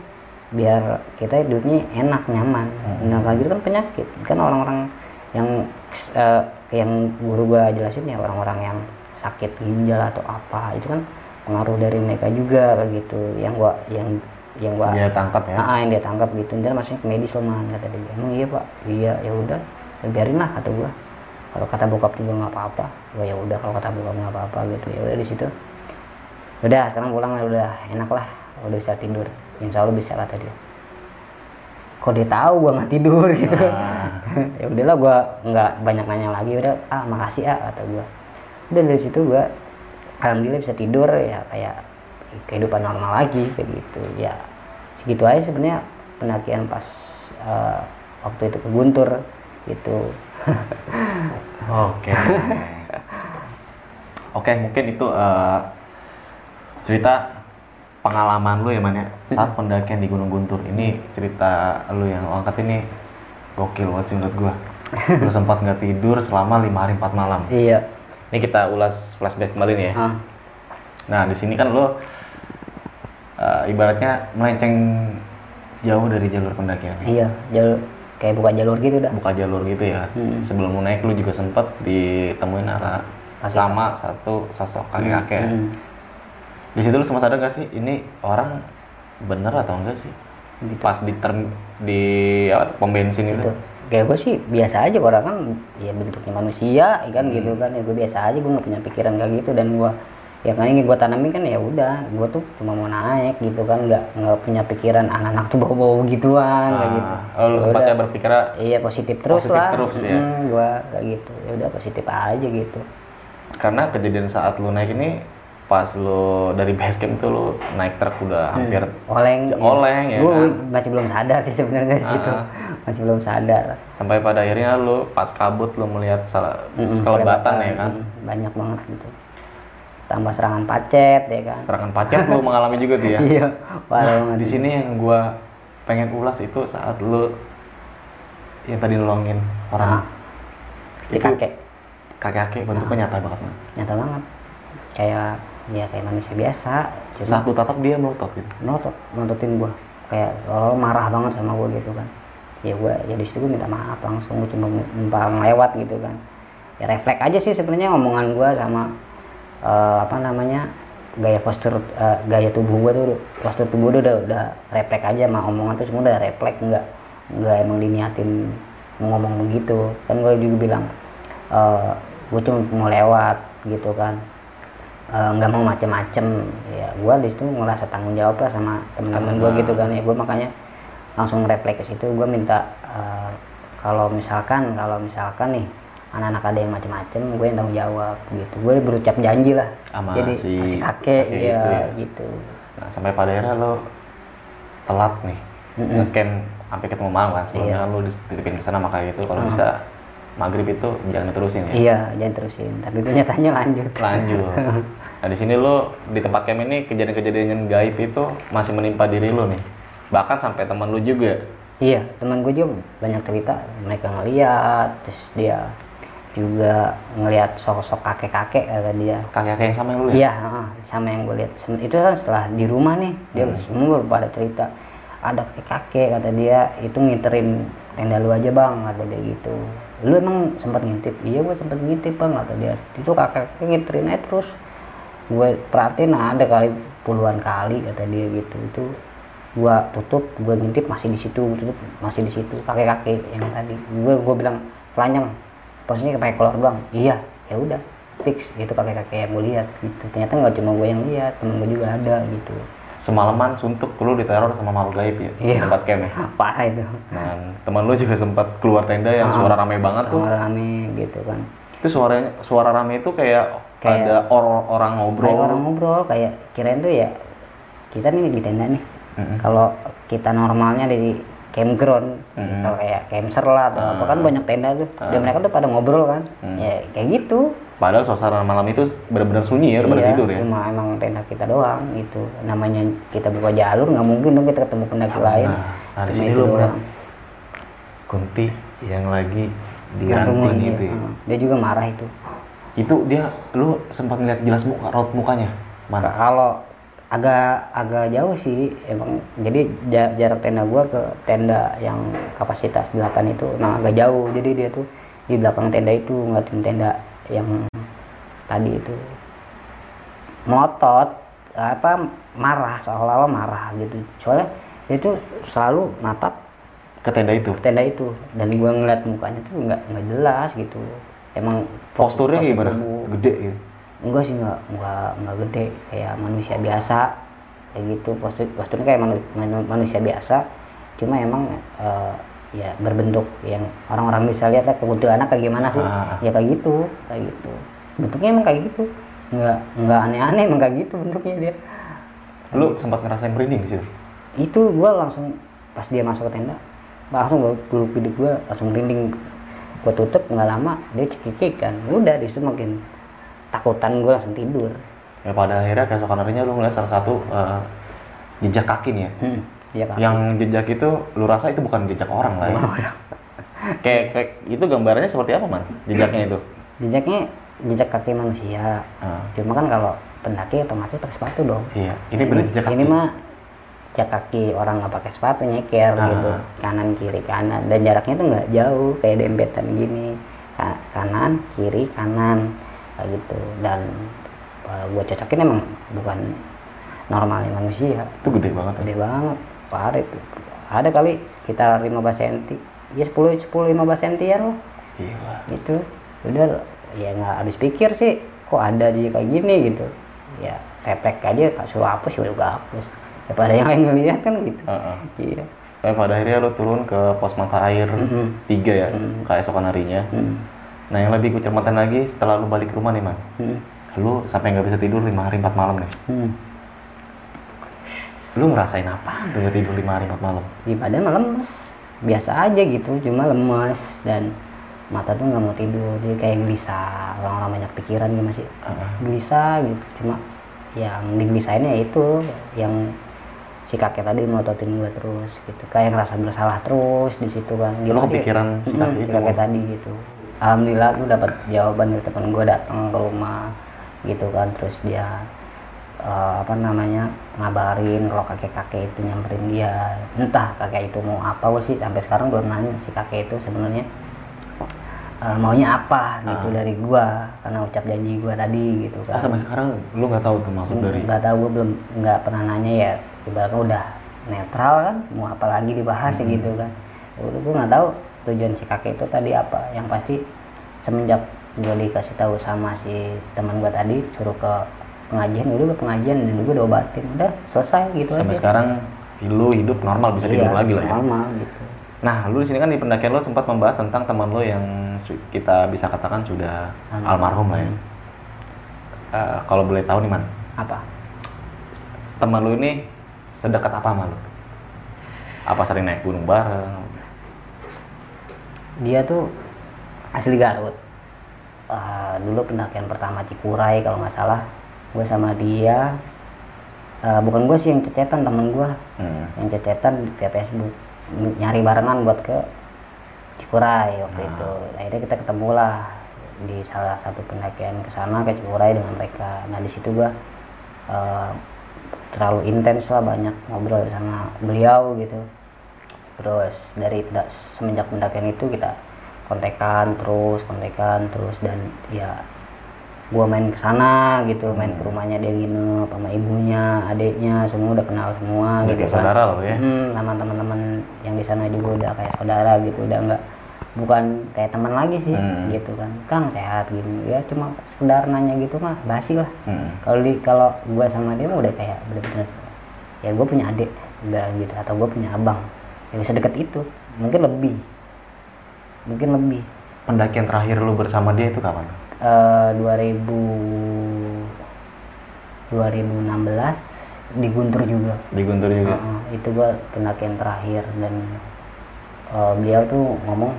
biar kita hidupnya enak nyaman. Nah kayak gitu kan penyakit. Kan orang-orang yang eh, yang guru gua jelasin ya orang-orang yang sakit ginjal atau apa itu kan pengaruh dari mereka juga kayak gitu. Yang gua yang yang gua Dia tangkap ya. Ah, yang dia tangkap gitu. Ntar maksudnya ke medis loh man kata dia. Emang iya pak? Iya ya udah. Ya biarin lah kata gua. Kalau kata bokap juga nggak apa-apa. Gua ya udah kalau kata bokap nggak apa-apa gitu. Ya udah di situ. Udah sekarang pulang lah udah. Enak lah. Udah bisa tidur. Insya Allah bisa kata dia. Kok dia tahu gua nggak tidur gitu? Ah. ya udahlah gua nggak banyak nanya lagi. Udah ah makasih ah kata gua. Udah dari situ gua alhamdulillah bisa tidur ya kayak kehidupan normal lagi kayak gitu ya segitu aja sebenarnya pendakian pas eh, waktu itu ke Guntur gitu Oke. Oke, mungkin itu eh, cerita pengalaman lu ya man ya saat pendakian di Gunung Guntur. Ini cerita lu yang lu angkat ini gokil banget sih menurut gua. Lu sempat nggak tidur selama lima hari empat malam. iya Ini kita ulas flashback kembali nih ya. ah, Nah, di sini kan lo eh, ibaratnya melenceng jauh dari jalur pendakian. iya jalur kayak buka jalur gitu dah Buka jalur gitu ya. Hmm. Sebelum lu naik lu juga sempet ditemuin arah sama satu sosok kakek-kakek. Hmm, Di situ lu sempat sadar gak sih ini orang bener atau enggak sih? gitu. Pas di term di apa, pom bensin itu. Kayak gue sih biasa aja orang kan ya bentuknya manusia ya kan gitu Hmm. kan ya gue biasa aja gue nggak punya pikiran kayak gitu dan gue ya kan yang gue tanamin kan ya udah gue tuh cuma mau naik gitu kan nggak nggak punya pikiran anak-anak tuh bawa-bawa gituan kayak Ah, gitu oh, lu Ya sempatnya berpikir iya positif terus Positif lah terus ya. gue kayak gitu ya udah positif aja gitu karena kejadian saat lu naik ini pas lu dari base camp tuh lu naik truk udah hampir oleng C- oleng ya gue kan? masih belum sadar sih sebenarnya di situ Ah. Masih belum sadar. Sampai pada akhirnya lu pas kabut lu melihat salah Mm-mm, kelebatan ya kan? banyak banget gitu tambah serangan pacet ya kan. Serangan pacet lu mengalami juga tuh ya? Iya nah, di sini yang gua pengen ulas itu saat lu yang tadi nolongin orang. Ah, si itu kakek. Kakek-kakek bentuknya nyata banget man. nyata banget. Kayak ya kayak manusia biasa cuma saat lu tatap dia melotot gitu? Notot nototin gua. Kayak lo marah banget sama gua gitu kan ya gua ya di situ gua minta maaf langsung gua cuma numpang lewat gitu kan. Ya refleks aja sih sebenarnya omongan gua sama eh, apa namanya gaya postur eh, gaya tubuh gua tuh postur tubuh gua udah udah refleks aja sama omongan tuh semua udah refleks nggak nggak emang diniatin ngomong begitu. Kan gua juga bilang eh gue cuma mau lewat gitu kan. Nggak mau macem-macem. Ya gue di situ ngerasa tanggung jawab lah sama teman-teman gue gitu kan. Ya gue makanya langsung refleks ke situ gue minta eh, kalau misalkan kalau misalkan nih anak-anak ada yang macem-macem gue yang tanggung jawab gitu gue berucap janji lah Sama jadi si kakek iya itu ya? gitu nah sampai pada akhirnya lo telat nih Mm-mm. ngecamp sampai ketemu malam kan sebelumnya Iya. lo dititipin ke sana makanya itu kalau Ah. bisa maghrib itu jangan diterusin ya iya jangan terusin tapi gue nyatanya lanjut lanjut nah di sini lo di tempat camp ini kejadian-kejadian yang gaib itu masih menimpa diri lo nih bahkan sampai teman lo juga. Iya, teman gue juga banyak cerita. Mereka ngeliat, terus dia juga ngelihat sosok kakek-kakek kata dia. kakek-kakek yang sama yang lo ya Iya, sama yang gue lihat. Itu kan setelah di rumah nih, dia Hmm. semua pada cerita. Ada kakek-kakek kata dia itu ngiterin tenda lu aja bang kata dia gitu. Lu emang sempat ngintip? Iya gue sempat ngintip bang kata dia. Itu kakek ngiterin aja terus. Gue perhatiin ada kali puluhan kali kata dia gitu. Itu gue tutup gue ngintip masih di situ gua tutup masih di situ kakek kakek yang tadi. Gue gue bilang telanjang posisinya kayak keluar doang. Iya. Ya udah fix. Itu kakek kakek yang gue lihat gitu. Ternyata nggak cuma gue yang lihat temen gue juga ada gitu. Semalaman suntuk lu diteror sama makhluk gaib ya Iya. tempat camp ya. parah itu. Dan teman lu juga sempat keluar tenda yang Ah, suara rame banget tuh. Sama rame gitu kan. Itu suaranya suara rame itu kayak, Kayak- ada or- orang ngobrol. kayak orang ngobrol kayak kirain tuh ya kita nih di tenda nih Mm-mm. kalau kita normalnya di campground Mm-mm. kalau kayak camper lah atau apa kan banyak tenda tuh dan mereka tuh pada ngobrol kan Hmm. ya kayak gitu Padahal suasana malam itu benar-benar sunyi ya, pada iya, tidur ya. cuma emang tenda kita doang gitu namanya kita buka jalur nggak mungkin dong kita ketemu pendaki lain Nah, nah di sini lu melihat Kunti yang lagi di Gantungan ranting dia. itu. ya. Dia juga marah itu Itu dia lu sempat lihat jelas muka raut mukanya. Mana? Ka- kalau agak agak jauh sih emang. Jadi ja- jarak tenda gua ke tenda yang kapasitas 8 itu nah agak jauh. Jadi dia tuh di belakang tenda itu ngeliatin tenda yang tadi itu. Melotot apa marah seolah-olah marah gitu. Soalnya dia tuh selalu natap Ke tenda itu. ke tenda itu. Dan gua ngeliat mukanya tuh nggak nggak jelas gitu. Emang Posturnya postur gimana? tubuh- Gede gitu. Enggak sih enggak enggak enggak gede kayak manusia biasa kayak gitu. Postur posturnya kayak manu- manu- manusia biasa cuma emang eh, ya berbentuk yang orang-orang bisa lihat lah kuntilanak kayak gimana sih? Ah. ya kayak gitu kayak gitu. Bentuknya emang kayak gitu. Enggak enggak aneh-aneh emang kayak gitu bentuknya dia. Lu sempat ngerasain merinding di situ. itu gua langsung pas dia masuk ke tenda langsung gua bulu kuduk gua langsung merinding. Gua tutup nggak lama dia cekik kan. Udah di situ makin takutan gua langsung tidur Ya pada akhirnya keesokan harinya lu ngeliat salah satu eh, jejak kaki nih ya. Hmm, iya kan. Yang jejak itu lu rasa itu bukan jejak orang lah ya. kayak, kayak itu gambarannya seperti apa man? Jejaknya itu. Jejaknya jejak kaki manusia. Ah, Cuma kan kalau pendaki otomatis pakai sepatu dong. iya. Ini bener jejak kaki. Ini mah jejak kaki orang nggak pakai sepatu nyeker Ah. gitu kanan kiri kanan dan jaraknya tuh nggak jauh kayak dempetan gini Ka- kanan kiri kanan kayak gitu dan gue cocokin emang bukan normalnya manusia Itu gede banget. ya. gede banget parah itu ada kali sekitar 15 cm ya 10 10 15 cm ya loh Gila. gitu udah ya nggak habis pikir sih kok ada di kayak gini gitu ya repek aja suruh hapus ya udah hapus daripada yang lain ngeliat kan gitu Heeh. iya Tapi pada akhirnya lu turun ke pos mata air Mhm. tiga ya, Mhm. keesokan harinya. hmm. Nah yang lebih kucermatan lagi setelah lu balik ke rumah nih man, Hmm. lu sampai nggak bisa tidur lima hari empat malam nih. Hmm. Lu ngerasain apa tuh tidur lima hari empat malam? di badan mah lemes biasa aja gitu cuma lemes dan mata tuh nggak mau tidur dia kayak gelisah orang-orang banyak pikiran gitu masih gelisah gitu cuma yang digelisahinnya itu yang si kakek tadi ngototin gua terus gitu kayak ngerasa bersalah terus di situ kan Lu sih? kepikiran si kakek si itu? kakek tadi gitu alhamdulillah gue dapat jawaban dari teman gua datang ke rumah gitu kan. Terus dia eh, apa namanya ngabarin kalau kakek-kakek itu nyamperin dia. Entah kakek itu mau apa gue sih sampai sekarang belum nanya si kakek itu sebenarnya eh, maunya apa gitu Ah. dari gua. Karena ucap janji gua tadi gitu Ah, kan sampai sekarang lu nggak tahu tuh maksud dari nggak tahu gue belum nggak pernah nanya ya. Ibaratnya udah netral kan mau apa lagi dibahas Hmm. gitu kan. Gue nggak tahu tujuan si kakek itu tadi apa yang pasti semenjak gue dikasih tahu sama si teman gue tadi suruh ke pengajian udah ke pengajian dan gue diobatin udah selesai gitu sampai aja sekarang lu hidup normal bisa tidur Iya, lagi lah ya. normal gitu Nah, lu di sini kan di pendakian lu sempat membahas tentang teman lu yang kita bisa katakan sudah almarhum lah ya. Eh, kalau boleh tahu nih man, apa teman lu ini sedekat apa sama lu? Apa sering naik gunung bareng? Dia tuh asli Garut. Eh, dulu pendakian pertama Cikuray kalau nggak salah. Gue sama dia. Eh, bukan gue sih yang cecetan temen gue Hmm. yang cecetan via Facebook. Ny- nyari barengan buat ke Cikuray waktu Ah. itu. Akhirnya kita ketemu lah di salah satu pendakian ke sana ke Cikuray dengan mereka. Nah di situ gua eh, terlalu intens lah banyak ngobrol sama beliau gitu terus dari penda- semenjak pendakian itu kita kontekan terus kontekan terus dan ya gua main ke sana gitu main ke rumahnya dia nginep sama ibunya adiknya semua udah kenal semua Udah gitu kayak saudara lo ya? Hmm, sama teman-teman yang di sana juga udah kayak saudara gitu udah nggak bukan kayak teman lagi sih Hmm. gitu kan kang sehat gini ya cuma sekedar nanya gitu mah basi lah Hmm. kalau di kalau gua sama dia mah udah kayak bener-bener ya gue punya adik bilang gitu atau gue punya abang yang sedekat itu. Mungkin lebih. Mungkin lebih. Pendakian terakhir lu bersama dia itu kapan? Eh 2000 2016 di Guntur juga. Di Guntur juga. Heeh, itu gua pendakian terakhir dan eh, beliau tuh ngomong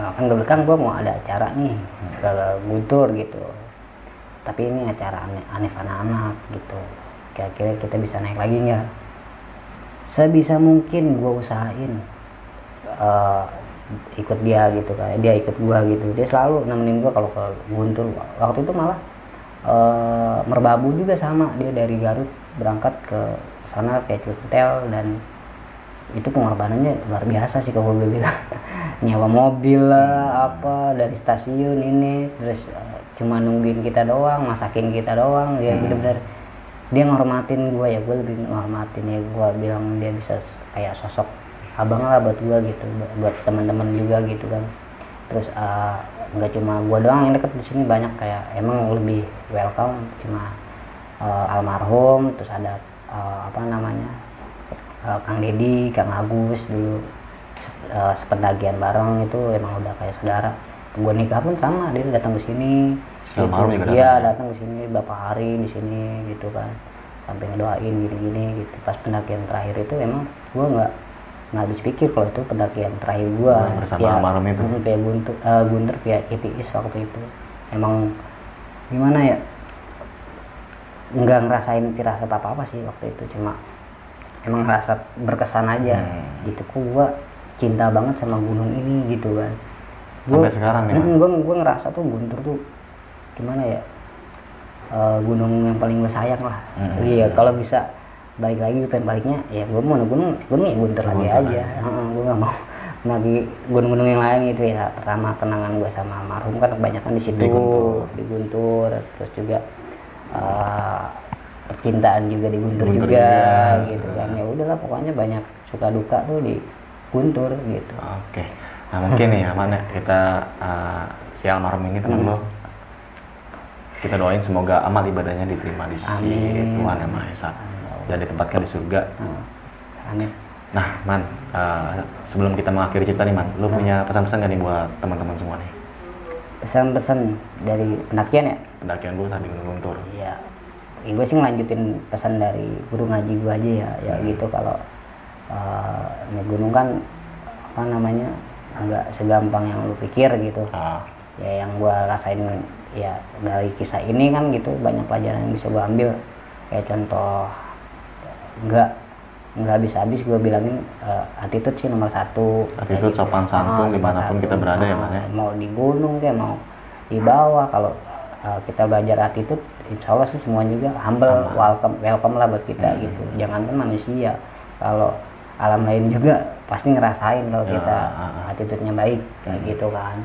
"Eh, kan gue bilang gue mau ada acara nih ke Guntur gitu. Tapi ini acara aneh, aneh anak-anak gitu. Kira-kira kita bisa naik lagi nggak sebisa mungkin gue usahain eh, ikut dia gitu kan dia ikut gua gitu. Dia selalu nemenin gua kalau ke Guntur. Waktu itu malah eh, merbabu juga sama. Dia dari Garut berangkat ke sana kayak hotel dan itu pengorbanannya luar biasa sih kalau gue bilang. Nyewa mobil lah apa dari stasiun ini terus eh, cuma nungguin kita doang masakin kita doang. Ya Hmm. bener-bener dia ngormatin gue ya gue lebih ngormatin ya. Gue bilang dia bisa kayak sosok abang lah buat gue gitu bu- buat teman-teman juga gitu kan. Terus eh, nggak cuma gue doang yang deket di sini banyak kayak emang lebih welcome. Cuma eh, almarhum terus ada eh, apa namanya eh, Kang Dedi Kang Agus dulu. Eh, sependagian bareng itu emang udah kayak saudara. Gue nikah pun sama dia datang ke sini. Si almarhum juga iya datang? ke sini beberapa hari di sini gitu kan. Sampai ngedoain gini-gini gitu. Pas pendakian terakhir itu emang gue nggak nggak habis pikir kalau itu pendakian terakhir gue bersama almarhum itu? via Guntur eh, Guntur via CTIS waktu itu. Emang gimana ya? Nggak ngerasain firasat apa apa sih waktu itu cuma emang ngerasa berkesan aja. Hmm. gitu kok gue cinta banget sama gunung ini gitu kan. Sampai sekarang nih, gue gue ngerasa tuh Guntur tuh gimana ya eh, gunung yang paling gue sayang lah Mm-mm. iya kalau bisa balik lagi pengen baliknya ya gue mau gunung gunung ya Guntur lagi aja gue nggak mau lagi gunung-gunung yang lain gitu ya pertama kenangan gue sama almarhum kan kebanyakan di situ Di Guntur. di Guntur terus juga percintaan juga di Guntur, Guntur juga, juga. gitu kan ya udahlah pokoknya banyak suka duka tuh di Guntur gitu Oke. Nah mungkin nih ya mana kita uh, si almarhum ini teman Hmm. lo kita doain semoga amal ibadahnya diterima di sisi Amin. Tuhan yang Maha Esa dan ditempatkan di surga. Nah, amin Nah, Man, uh, sebelum kita mengakhiri cerita nih, Man, lu Hmm. punya pesan-pesan gak nih buat teman-teman semua nih? pesan-pesan dari pendakian ya Pendakian lu saat di Gunung Guntur. Iya, ya, gue sih ngelanjutin pesan dari guru ngaji gue aja ya, ya gitu kalau eh, naik gunung kan apa namanya nggak segampang yang lu pikir gitu. Ah, Ya yang gue rasain ya dari kisah ini kan gitu banyak pelajaran yang bisa gue ambil. Kayak contoh nggak nggak habis-habis gue bilangin eh, attitude sih nomor satu. Attitude, sopan santun, Ah, di mana pun kita berada ya, Ah, Man, ya. Mau di gunung kayak mau di bawah kalau uh, kita belajar attitude insya Allah sih semua juga humble welcome welcome lah buat kita Hmm. gitu jangankan manusia kalau alam lain juga pasti ngerasain kalau Ya, kita ah, ah. attitude-nya baik kayak Hmm. gitu kan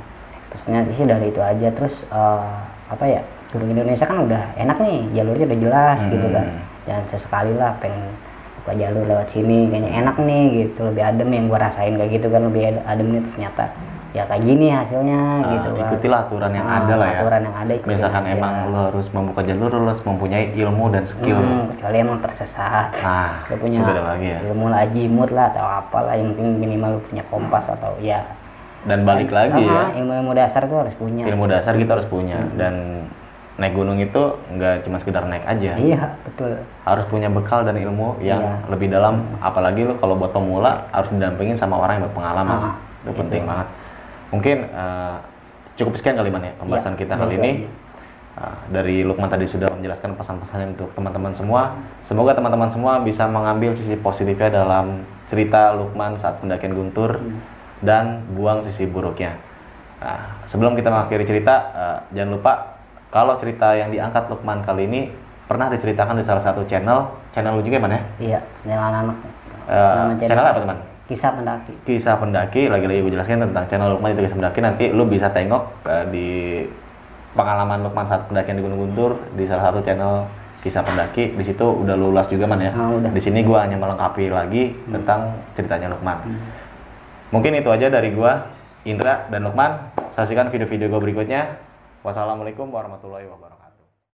terusnya sih dari itu aja terus uh, apa ya gunung Indonesia kan udah enak nih jalurnya udah jelas gitu kan Hmm. jangan sesekali lah pengen buka jalur lewat sini kayaknya enak nih gitu lebih adem yang gua rasain kayak gitu kan lebih ad- adem nih ternyata ya kayak gini hasilnya Ah, gitu kan ikutilah aturan yang Ah, ada lah ya. aturan yang ada Misalkan aja. emang lu harus membuka jalur, lu harus mempunyai ilmu dan skill. Hmm, kecuali emang tersesat Nah, lu punya lagi ya. ilmu lah jimut lah atau apalah yang penting minimal lu punya kompas atau ya Dan balik lagi ya, Ah, ilmu-ilmu dasar tuh harus punya ilmu dasar kita harus punya. Dan naik gunung itu nggak cuma sekedar naik aja. iya betul harus punya bekal dan ilmu yang Iya. lebih dalam apalagi lu kalau buat pemula harus didampingin sama orang yang berpengalaman Ah, itu gitu. penting banget mungkin eh, cukup sekian kali ya pembahasan Iya, kita kali ini aja. Eh, dari Lukman tadi sudah menjelaskan pesan-pesannya untuk teman-teman semua semoga teman-teman semua bisa mengambil sisi positifnya dalam cerita Lukman saat pendakian Guntur Hmm. Dan buang sisi buruknya. Nah, sebelum kita mengakhiri cerita eh, jangan lupa kalau cerita yang diangkat Lukman kali ini pernah diceritakan di salah satu channel. Channel lu juga mana ya? Iya channel anak Eh, channel apa teman kisah pendaki. Kisah pendaki lagi-lagi gue jelaskan tentang channel Lukman itu kisah pendaki. Nanti lu bisa tengok eh, di pengalaman Lukman saat pendakian di Gunung Guntur di salah satu channel kisah pendaki. Di situ udah lu ulas juga man ya? Ah, udah. di sini gua hanya melengkapi lagi tentang ceritanya Lukman. Hmm. Mungkin itu aja dari gua Indra dan Lukman. Saksikan video-video gua berikutnya. Wassalamualaikum warahmatullahi wabarakatuh